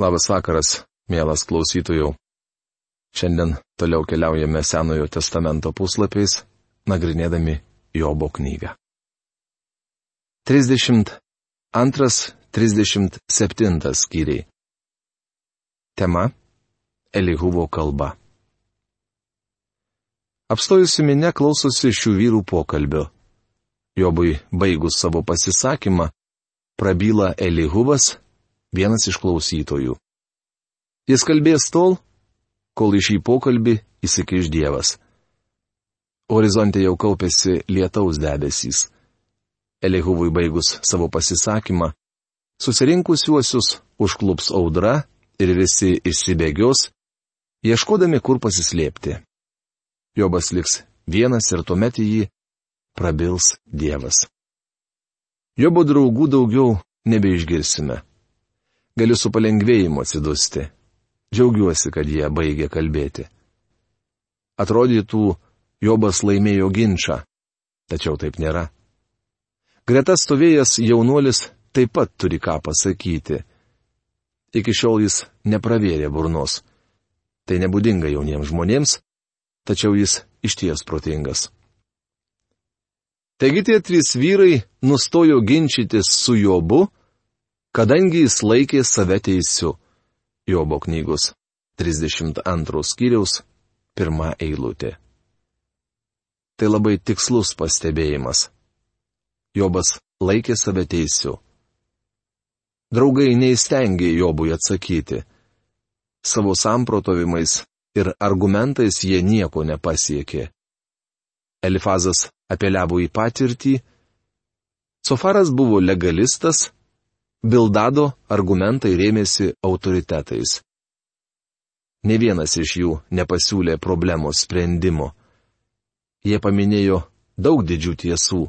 Labas vakaras, mielas klausytojų. Šiandien toliau keliaujame Senojo testamento puslapiais, nagrinėdami Jobo knygą. 32-37 skyriai. Tema - Elihuvo kalba. Apstojusi minė klausosi šių vyrų pokalbio. Jobui baigus savo pasisakymą, prabyla Elihuvas, vienas iš klausytojų. Jis kalbės tol, kol į pokalbį įsikiš Dievas. Horizonte jau kaupėsi lietaus debesys. Elihuvui baigus savo pasisakymą, susirinkusiuosius užklups audra ir visi išsibėgios, ieškodami kur pasislėpti. Jobas liks vienas ir tuomet jį prabils Dievas. Jobo draugų daugiau nebeišgirsime. Galiu su palengvėjimu atsidusti. Džiaugiuosi, kad jie baigė kalbėti. Atrodytų, Jobas laimėjo ginčą, tačiau taip nėra. Greta stovėjęs jaunuolis taip pat turi ką pasakyti. Iki šiol jis nepravėrė burnos. Tai nebūdinga jauniems žmonėms, tačiau jis išties protingas. Taigi tie trys vyrai nustojo ginčytis su Jobu, kadangi jis laikė save teisiu. Jobo knygos 32 skyriaus pirmą eilutę. Tai labai tikslus pastebėjimas. Jobas laikė save teisiu. Draugai neįstengė Jobui atsakyti. Savo samprotovimais ir argumentais jie nieko nepasiekė. Elifazas apeliavo į patirtį, Sofaras buvo legalistas, Bildado argumentai rėmėsi autoritetais. Ne vienas iš jų nepasiūlė problemos sprendimo. Jie paminėjo daug didžių tiesų,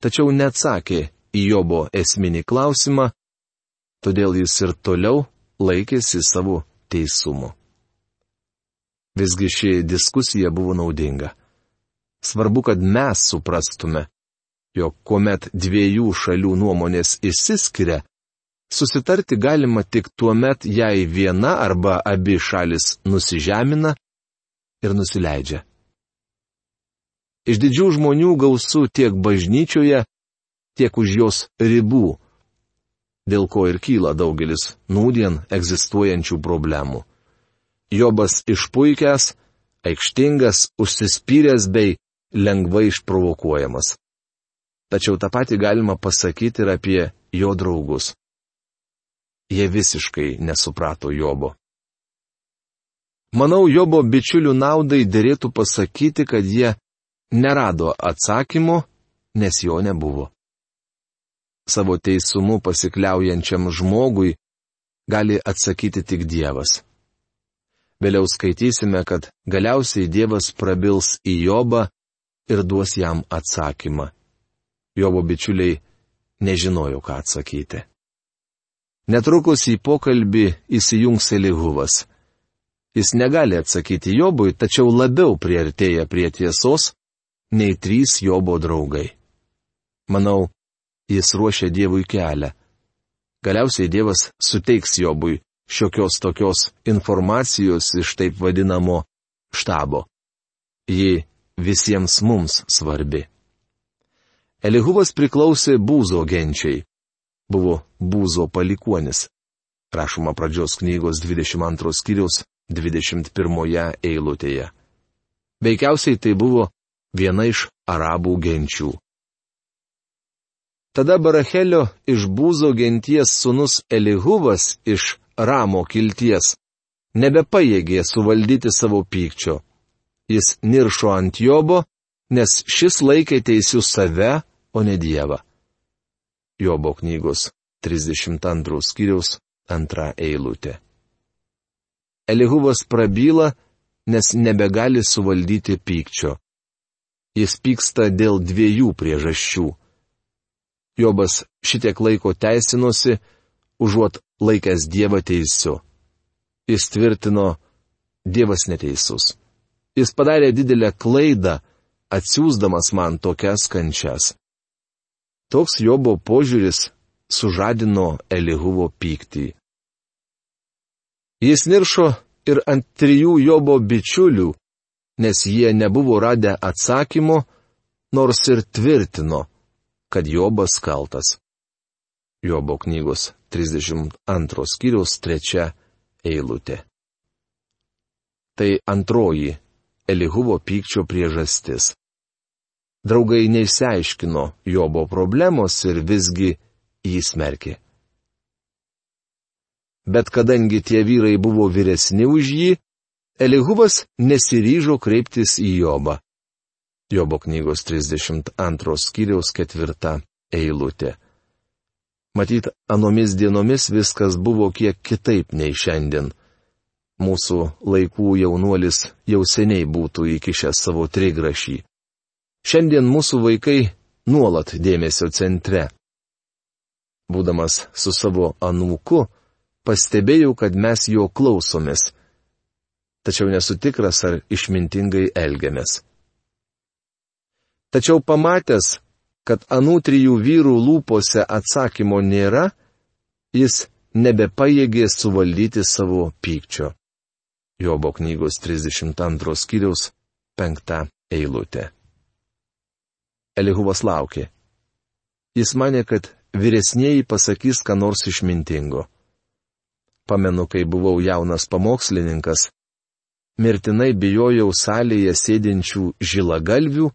tačiau neatsakė į Jobo esminį klausimą, todėl jis ir toliau laikėsi savo teisumo. Visgi ši diskusija buvo naudinga. Svarbu, kad mes suprastume, jog kuomet dviejų šalių nuomonės išsiskiria, susitarti galima tik tuo met, jei viena arba abi šalis nusižemina ir nusileidžia. Iš didžių žmonių gausų tiek bažnyčioje, tiek už jos ribų, dėl ko ir kyla daugelis nūdien egzistuojančių problemų. Jobas išpuikęs, aikštingas, užsispyręs bei lengvai išprovokuojamas. Tačiau tą patį galima pasakyti ir apie jo draugus. Jie visiškai nesuprato Jobo. Manau, Jobo bičiulių naudai dėrėtų pasakyti, kad jie nerado atsakymo, nes jo nebuvo. Savo teisumu pasikliaujančiam žmogui gali atsakyti tik Dievas. Vėliau skaitysime, kad galiausiai Dievas prabils į Jobą ir duos jam atsakymą. Jobo bičiuliai nežinojo, ką atsakyti. Netrukus į pokalbį įsijungs Elihuvas. Jis negali atsakyti Jobui, tačiau labiau priartėja prie tiesos nei trys Jobo draugai. Manau, jis ruošia Dievui kelią. Galiausiai Dievas suteiks Jobui šiokios tokios informacijos iš taip vadinamo štabo. Ji visiems mums svarbi. Elihuvas priklausė būzo genčiai. Buvo būzo palikuonis. Rašoma pradžios knygos 22 skyriaus 21 eilutėje. Veikiausiai tai buvo viena iš arabų genčių. Tada Barachelio iš būzo genties sunus Elihuvas iš Ramo kilties nebepajėgė suvaldyti savo pykčio jis niršo ant Jobo, nes šis laikė teisių save, o ne Dievą. Jobo knygos 32 skyriaus antra eilutė. Elihuvas prabyla, nes nebegali suvaldyti pykčio. Jis pyksta dėl dviejų priežasčių. Jobas šitiek laiko teisinosi, užuot laikęs Dievą teisiu. Jis tvirtino, Dievas neteisus. Jis padarė didelę klaidą, atsiūsdamas man tokias kančias. Toks Jobo požiūris sužadino Elihuvo pyktį. Jis niršo ir ant trijų Jobo bičiulių, nes jie nebuvo radę atsakymo, nors ir tvirtino, kad Jobas kaltas. Jobo knygos 32 skyriaus 3 eilutė. Tai antroji Elihuvo pykčio priežastis. Draugai neįsiaiškino Jobo problemos ir visgi jį smerkė. Bet kadangi tie vyrai buvo vyresni už jį, Elihuvas nesiryžo kreiptis į Jobą. Jobo knygos 32 skyriaus ketvirta eilutė. Matyt, anomis dienomis viskas buvo kiek kitaip nei šiandien. Mūsų laikų jaunuolis jau seniai būtų įkišęs savo trigrašį. Šiandien mūsų vaikai nuolat dėmesio centre. Būdamas su savo anūku, pastebėjau, kad mes jo klausomės. Tačiau nesu tikras, ar išmintingai elgiamės. Tačiau pamatęs, kad anų trijų vyrų lūpose atsakymo nėra, jis nebepajėgė suvaldyti savo pykčio. Jobo knygos 32 skyriaus 5 eilutė. Elihuvas laukė. Jis mane, kad vyresnieji pasakys ką nors išmintingo. Pamenu, kai buvau jaunas pamokslininkas, mirtinai bijojau salėje sėdinčių žilagalvių,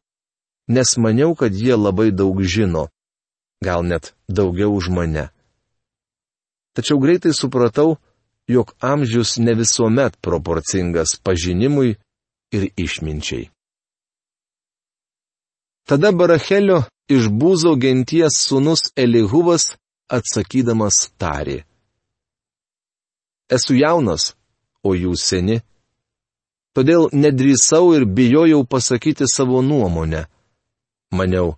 nes maniau, kad jie labai daug žino, gal net daugiau už mane. Tačiau greitai supratau, jog amžius ne visuomet proporcingas pažinimui ir išminčiai. Tada Barachelio iš būzo genties sunus Elihuvas atsakydamas tarė. Esu jaunas, o jūs seni. Todėl nedrįsau ir bijojau pasakyti savo nuomonę. Maniau,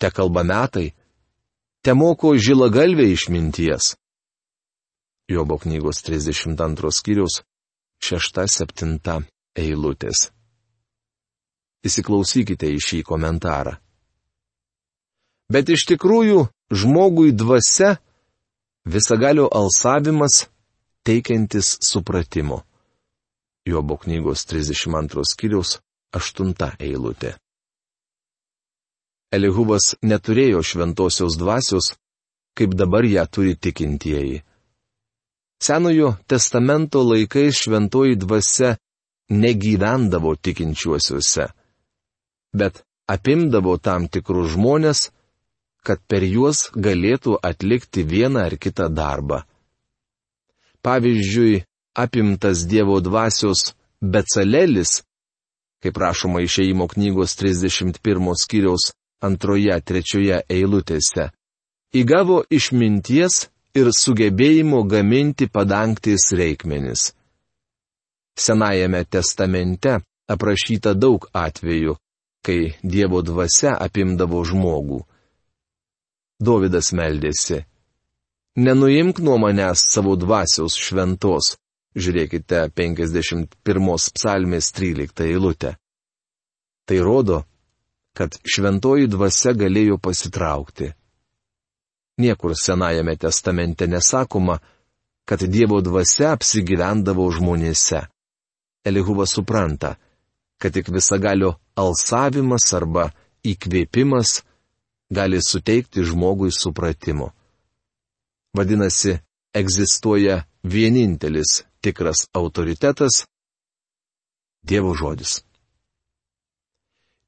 te kalba metai, te moko žilagalvė išminties. Jobo knygos 32 skyriaus 6-7 eilutės. Įsiklausykite į šį komentarą. Bet iš tikrųjų žmogui dvasia visagalio alsavimas teikiantis supratimo. Jobo knygos 32 skyriaus 8 eilutė. Elihubas neturėjo šventosios dvasios, kaip dabar ją turi tikintieji. Senojo testamento laikais šventoji dvasia negyvendavo tikinčiuosiuose bet apimdavo tam tikrus žmonės, kad per juos galėtų atlikti vieną ar kitą darbą. Pavyzdžiui, apimtas Dievo dvasios Becalelis, kaip rašoma išeimo knygos 31 skyriaus antroje, trečioje eilutėse, įgavo išminties ir sugebėjimo gaminti padangtis reikmenis. Senajame testamente aprašyta daug atvejų, kai Dievo dvasia apimdavo žmogų. Dovydas meldėsi. Nenuimk nuo manęs savo dvasios šventos. Žiūrėkite 51 psalmės 13 eilutę. Tai rodo, kad šventoji dvasia galėjo pasitraukti. Niekur Senajame testamente nesakoma, kad Dievo dvasia apsigyvendavo žmonėse. Elihuvas supranta, kad tik visagalio alsavimas arba įkvėpimas gali suteikti žmogui supratimo. Vadinasi, egzistuoja vienintelis tikras autoritetas - Dievo žodis.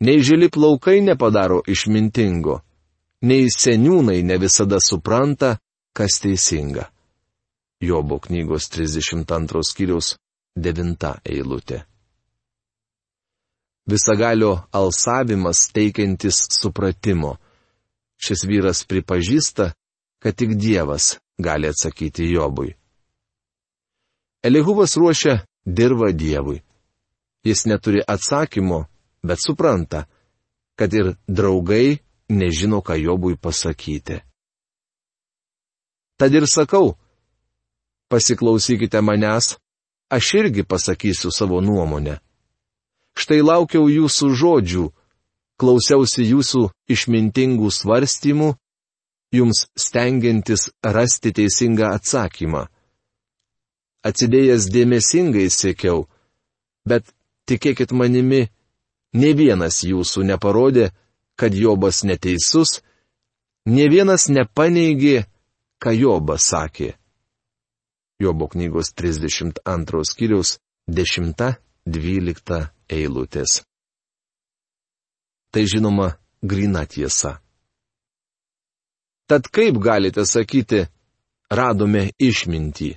Nei žili plaukai nepadaro išmintingo, nei seniūnai ne visada supranta, kas teisinga. Jobo knygos 32 skyriaus 9 eilutė visagalio alsavimas teikiantis supratimo. Šis vyras pripažįsta, kad tik Dievas gali atsakyti Jobui. Elihuvas ruošia dirba Dievui. Jis neturi atsakymo, bet supranta, kad ir draugai nežino, ką Jobui pasakyti. Tad ir sakau, pasiklausykite manęs, aš irgi pasakysiu savo nuomonę. Štai laukiau jūsų žodžių, klausiausi jūsų išmintingų svarstymų, jums stengiantis rasti teisingą atsakymą. atsidėjęs dėmesingai sėkiau, bet tikėkit manimi, ne vienas jūsų neparodė, kad Jobas neteisus, ne vienas nepaneigė, ką Jobas sakė. Jobo knygos 32 skyriaus 10-12 eilutės. Tai žinoma, grina tiesa. Tad kaip galite sakyti, radome išmintį?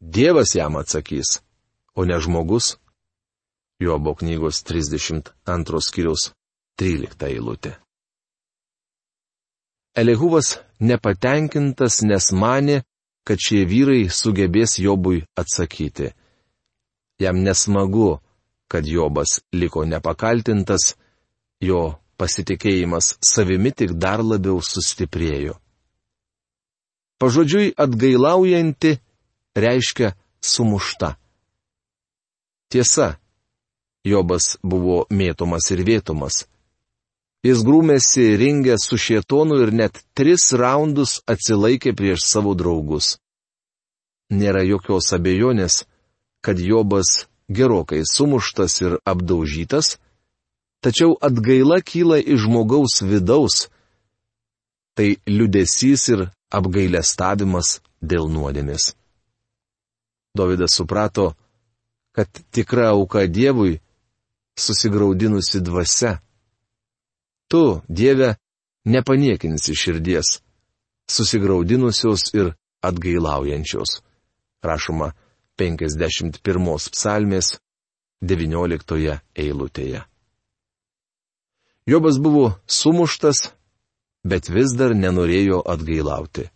Dievas jam atsakys, o ne žmogus. Jobo knygos 32 skyriaus 13 eilutė. Elihuvas nepatenkintas, nes mane, kad šie vyrai sugebės Jobui atsakyti. Jam nesmagu, kad Jobas liko nepakaltintas, jo pasitikėjimas savimi tik dar labiau sustiprėjo. Pažodžiui atgailaujanti reiškia sumušta. Tiesa, Jobas buvo mėtomas ir vėtomas. Jis grūmėsi ringę su šietonu ir net tris raundus atsilaikė prieš savo draugus. Nėra jokios abejonės, kad Jobas gerokai sumuštas ir apdaužytas, tačiau atgaila kyla iš žmogaus vidaus. Tai liudesys ir apgailestavimas dėl nuodėmės. Davidas suprato, kad tikra auka Dievui susigraudinusi dvasia. Tu, Dieve, nepaniekinsi širdies, susigraudinusios ir atgailaujančios. Rašoma 51 psalmės 19 eilutėje. Jobas buvo sumuštas, bet vis dar nenorėjo atgailauti.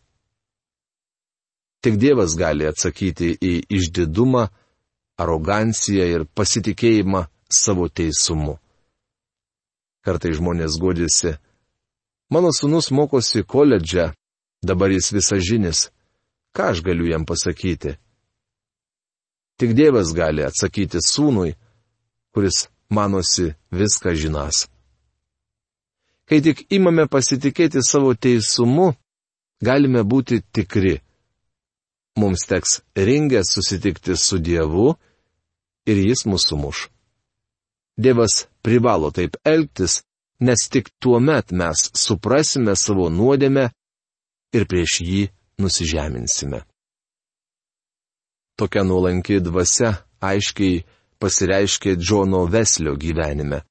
Tik Dievas gali atsakyti į išdidumą, aroganciją ir pasitikėjimą savo teisumu. Kartai žmonės godėsi. Mano sunus mokosi koledže, dabar jis visažinis. Ką aš galiu jam pasakyti? Tik Dievas gali atsakyti sūnui, kuris manosi viską žinas. Kai tik imame pasitikėti savo teisumu, galime būti tikri, mums teks ringę susitikti su Dievu ir jis mūsų muš. Dievas privalo taip elgtis, nes tik tuo met mes suprasime savo nuodėmę ir prieš jį nusižeminsime. Tokia nuolanki dvasia aiškiai pasireiškė Džono Veslio gyvenime.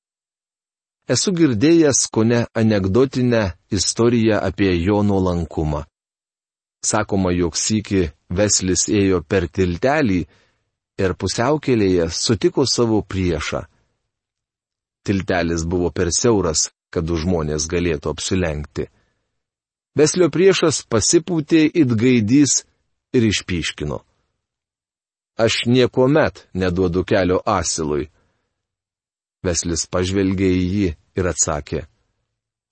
Esu girdėjęs ko ne anegdotinę istoriją apie jo nuolankumą. Sakoma, jog sykį Veslis ėjo per tiltelį ir pusiaukelėje sutiko savo priešą. Tiltelis buvo per siauras, kad žmonės galėtų apsilenkti. Veslio priešas pasipūtė it gaidys ir išpiškino. Aš nieko met neduodu kelio asilui. Veslis pažvelgė į jį ir atsakė,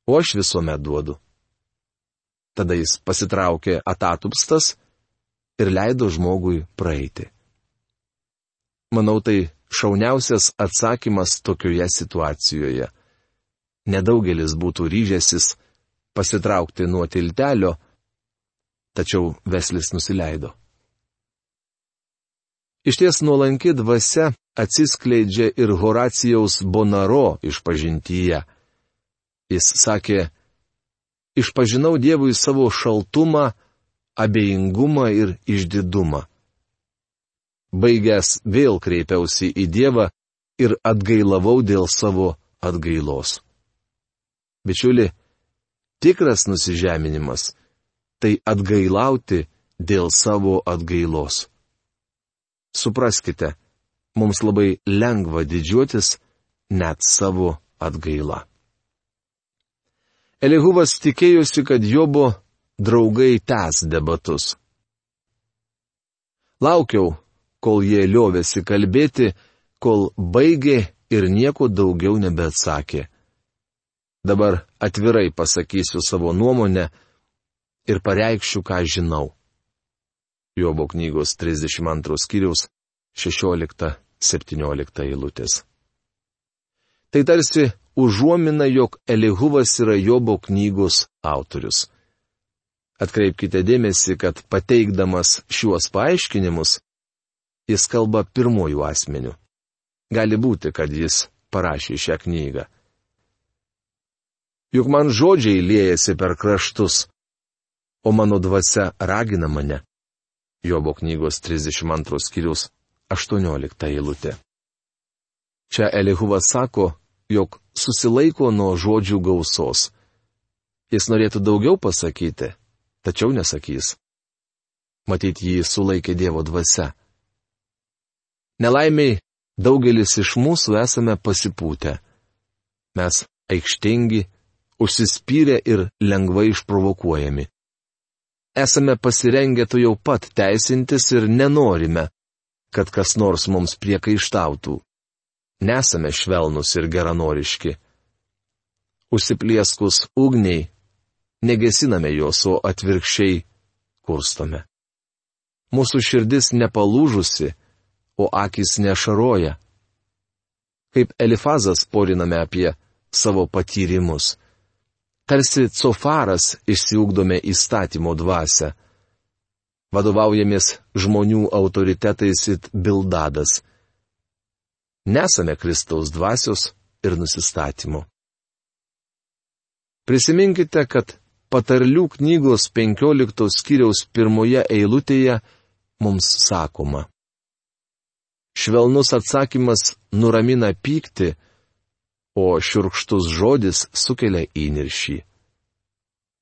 o aš visuomet duodu. Tada jis pasitraukė atatupstas ir leido žmogui praeiti. Manau, tai šauniausias atsakymas tokioje situacijoje. Nedaugelis būtų ryžęsis pasitraukti nuo tiltelio, tačiau Veslis nusileido. Iš ties nuolanki dvasia atsiskleidžia ir Horacijaus Bonaro išpažintyje. Jis sakė, išpažinau Dievui savo šaltumą, abejingumą ir išdidumą. Baigęs vėl kreipiausi į Dievą ir atgailavau dėl savo atgailos. Bičiuli, tikras nusižeminimas - tai atgailauti dėl savo atgailos. Supraskite, mums labai lengva didžiuotis net savo atgaila. Elihuvas tikėjosi, kad Jobo draugai tęs debatus. Laukiau, kol jie liovėsi kalbėti, kol baigė ir nieko daugiau nebeatsakė. Dabar atvirai pasakysiu savo nuomonę ir pareikščiau, ką žinau. Jobo knygos 32 skyriaus 16-17 eilutės. Tai tarsi užuomina, jog Elihuvas yra Jobo knygos autorius. Atkreipkite dėmesį, kad pateikdamas šiuos paaiškinimus, jis kalba pirmojų asmenių. Gali būti, kad jis parašė šią knygą. Juk man žodžiai liejasi per kraštus, o mano dvasia ragina mane. Jobo knygos 32 skyrius 18 eilutė. Čia Elihuvas sako, jog susilaiko nuo žodžių gausos. Jis norėtų daugiau pasakyti, tačiau nesakys. Matyt, jį sulaikė Dievo dvasia. Nelaimiai daugelis iš mūsų esame pasipūtę. Mes aikštingi, užsispyrę ir lengvai išprovokuojami. Esame pasirengę tu jau pat teisintis ir nenorime, kad kas nors mums priekaištautų. Nesame švelnus ir geranoriški. Užsiplieskus ugniai, negesiname jos, o atvirkščiai kurstome. Mūsų širdis nepalūžusi, o akis nešaroja. Kaip Elifazas poriname apie savo patyrimus. Tarsi cofaras išsiugdome įstatymo dvasę. Vadovaujamės žmonių autoritetais it bildadas. Nesame Kristaus dvasios ir nusistatymo. Prisiminkite, kad patarlių knygos 15 skyriaus pirmoje eilutėje mums sakoma. Švelnus atsakymas nuramina pyktį, o širkštus žodis sukelia įniršį.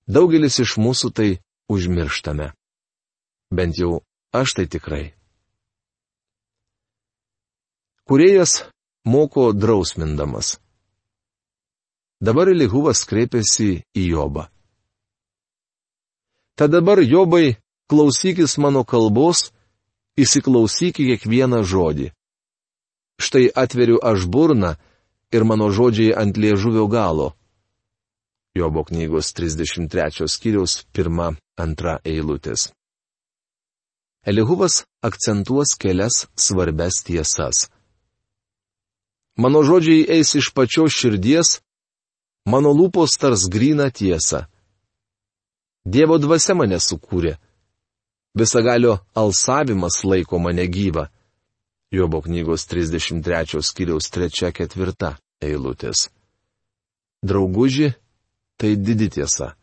Daugelis iš mūsų tai užmirštame. Bent jau aš tai tikrai. Kurėjas moko drausmindamas. Dabar Elihuvas kreipiasi į Jobą. Tad dabar Jobai, klausykis mano kalbos įsiklausyk į kiekvieną žodį. Štai atveriu aš burną ir mano žodžiai ant liežuvio galo. Jobo knygos 33 skyriaus 1-2 eilutės. Elihuvas akcentuos kelias svarbes tiesas. Mano žodžiai eis iš pačios širdies, mano lūpos tars gryną tiesą. Dievo dvasia mane sukūrė Visagalio alsavimas laiko mane gyvą. Jobo knygos 33 skyriaus 3-4 eilutės. Drauguži, tai didi tiesa.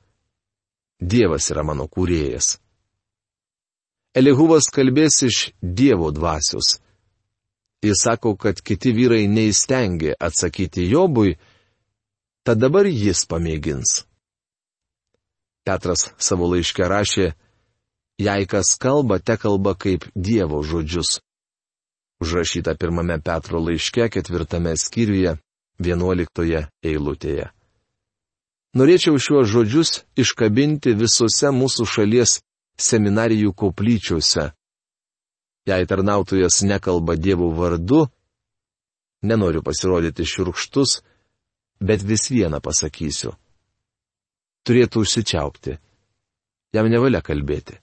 Dievas yra mano kūrėjas. Elihuvas kalbės iš Dievo dvasios. Jis sako, kad kiti vyrai neįstengė atsakyti Jobui, tad dabar jis pamėgins. Petras savo laiške rašė, Jei kas kalba, te kalba kaip Dievo žodžius. Užrašyta pirmame Petro laiške ketvirtame skyriuje, vienuoliktoje eilutėje. Norėčiau šiuos žodžius iškabinti visose mūsų šalies seminarijų koplyčiose. Jei tarnautojas nekalba Dievo vardu, nenoriu pasirodyti širkštus, bet vis vieną pasakysiu. Turėtų užsičiaupti. Jam nevalia kalbėti.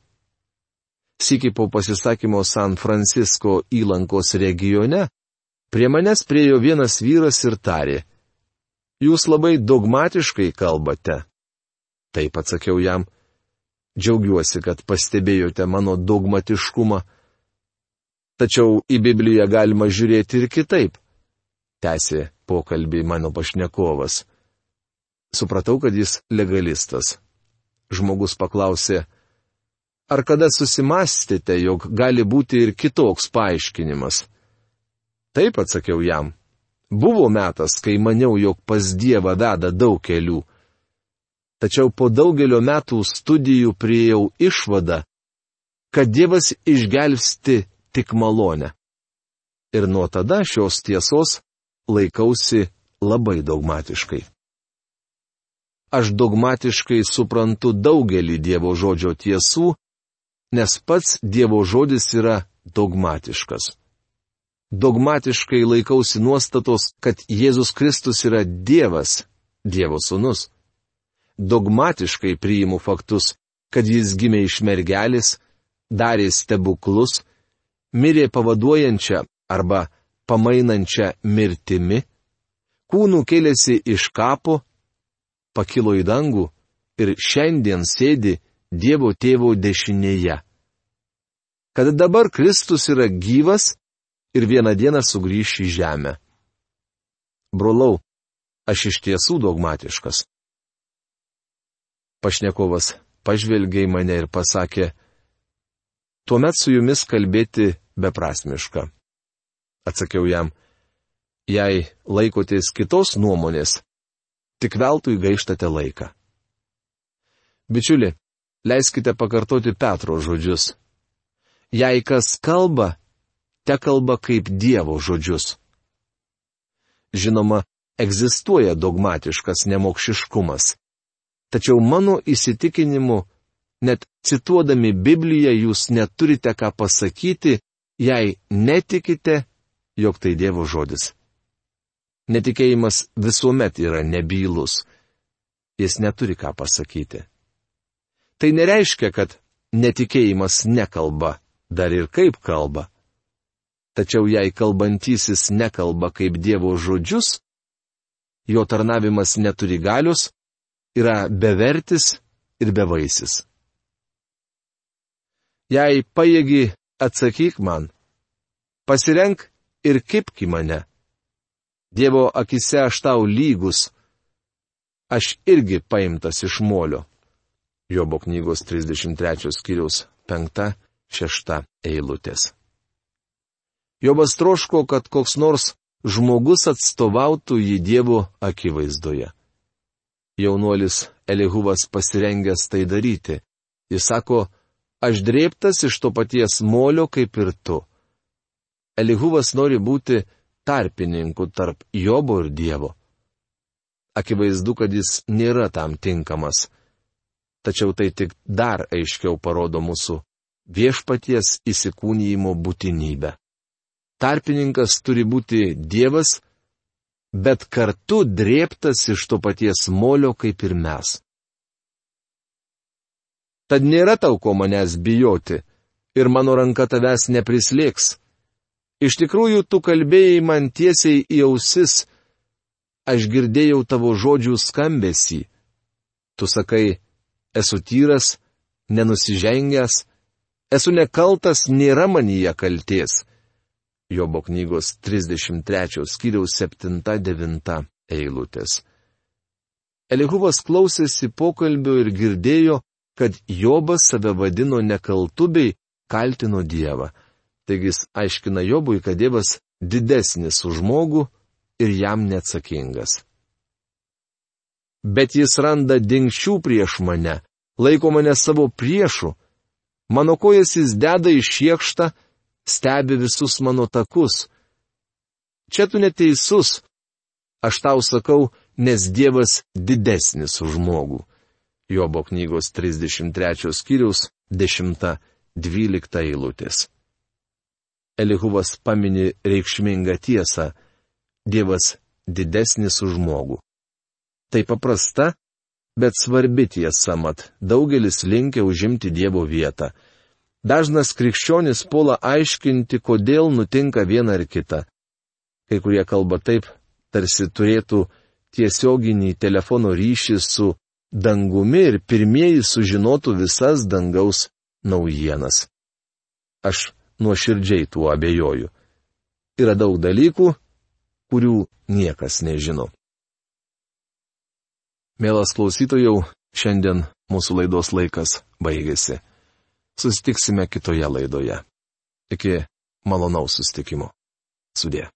Siki po pasisakymo San Francisco įlankos regione, prie manęs priejo vienas vyras ir tarė. Jūs labai dogmatiškai kalbate. Taip atsakiau jam. Džiaugiuosi, kad pastebėjote mano dogmatiškumą. Tačiau į Bibliją galima žiūrėti ir kitaip. Tęsė pokalbį mano pašnekovas. Supratau, kad jis legalistas. Žmogus paklausė, Ar kada susimastėte, jog gali būti ir kitoks paaiškinimas? Taip atsakiau jam. Buvo metas, kai maniau, jog pas Dievą veda daug kelių. Tačiau po daugelio metų studijų priejau išvadą, kad Dievas išgelbsti tik malonę. Ir nuo tada šios tiesos laikausi labai dogmatiškai. Aš dogmatiškai suprantu daugelį Dievo žodžio tiesų, nes pats Dievo žodis yra dogmatiškas. Dogmatiškai laikausi nuostatos, kad Jėzus Kristus yra Dievas, Dievo sūnus. Dogmatiškai priimu faktus, kad jis gimė iš mergelės, darė stebuklus, mirė pavaduojančią arba pamainančią mirtimi, kūnų kėlėsi iš kapo, pakilo į dangų ir šiandien sėdi Dievo tėvo dešinėje. Kad dabar Kristus yra gyvas ir vieną dieną sugrįš į žemę. Brolau, aš iš tiesų dogmatiškas. Pašnekovas pažvelgė į mane ir pasakė, tuomet su jumis kalbėti beprasmiška. Atsakiau jam, jei laikotės kitos nuomonės, tik veltui gaištate laiką. Bičiuli, leiskite pakartoti Petro žodžius. Jei kas kalba, te kalba kaip Dievo žodžius. Žinoma, egzistuoja dogmatiškas nemokšiškumas. Tačiau mano įsitikinimu, net cituodami Bibliją jūs neturite ką pasakyti, jei netikite, jog tai Dievo žodis. Netikėjimas visuomet yra nebylus. Jis neturi ką pasakyti. Tai nereiškia, kad netikėjimas nekalba, dar ir kaip kalba. Tačiau jei kalbantysis nekalba kaip Dievo žodžius, jo tarnavimas neturi galius, yra bevertis ir bevaisis. Jei pajėgi, atsakyk man. Pasirenk ir kipki mane. Dievo akise aš tau lygus. Aš irgi paimtas iš molio. Jobo knygos 33 skyriaus 5-6 eilutės. Jobas troško, kad koks nors žmogus atstovautų jį Dievo akivaizdoje jaunuolis Elihuvas pasirengęs tai daryti. Jis sako, aš drėptas iš to paties molio kaip ir tu. Elihuvas nori būti tarpininku tarp Jobo ir Dievo. Akivaizdu, kad jis nėra tam tinkamas. Tačiau tai tik dar aiškiau parodo mūsų viešpaties įsikūnyjimo būtinybę. Tarpininkas turi būti Dievas, bet kartu drėptas iš to paties molio kaip ir mes. Tad nėra tau ko manęs bijoti, ir mano ranka tavęs neprislėgs. Iš tikrųjų, tu kalbėjai man tiesiai į ausis, aš girdėjau tavo žodžių skambesį. Tu sakai, esu tyras, nenusižengęs, esu nekaltas, nėra manyje kalties. Jobo knygos 33 skyriaus 7-9 eilutės. Elihuvas klausėsi pokalbio ir girdėjo, kad Jobas save vadino nekaltu bei kaltino Dievą. Taigi jis aiškina Jobui, kad Dievas didesnis už žmogų ir jam neatsakingas. Bet jis randa dinkščių prieš mane, laiko mane savo priešu, mano kojas jis deda į šiekštą, stebi visus mano takus. Čia tu neteisus. Aš tau sakau, nes Dievas didesnis už žmogų. Jobo knygos 33 skyrius 10-12 eilutės. Elihuvas pamini reikšmingą tiesą - Dievas didesnis už žmogų. Tai paprasta, bet svarbi tiesa mat, daugelis linkia užimti Dievo vietą. Dažnas krikščionis puola aiškinti, kodėl nutinka viena ar kita. Kai kurie kalba taip, tarsi turėtų tiesioginį telefono ryšį su dangumi ir pirmieji sužinotų visas dangaus naujienas. Aš nuoširdžiai tuo abejoju. Yra daug dalykų, kurių niekas nežino. Mielas klausytojau, šiandien mūsų laidos laikas baigėsi. Susitiksime kitoje laidoje. Iki malonaus susitikimo. Sudė.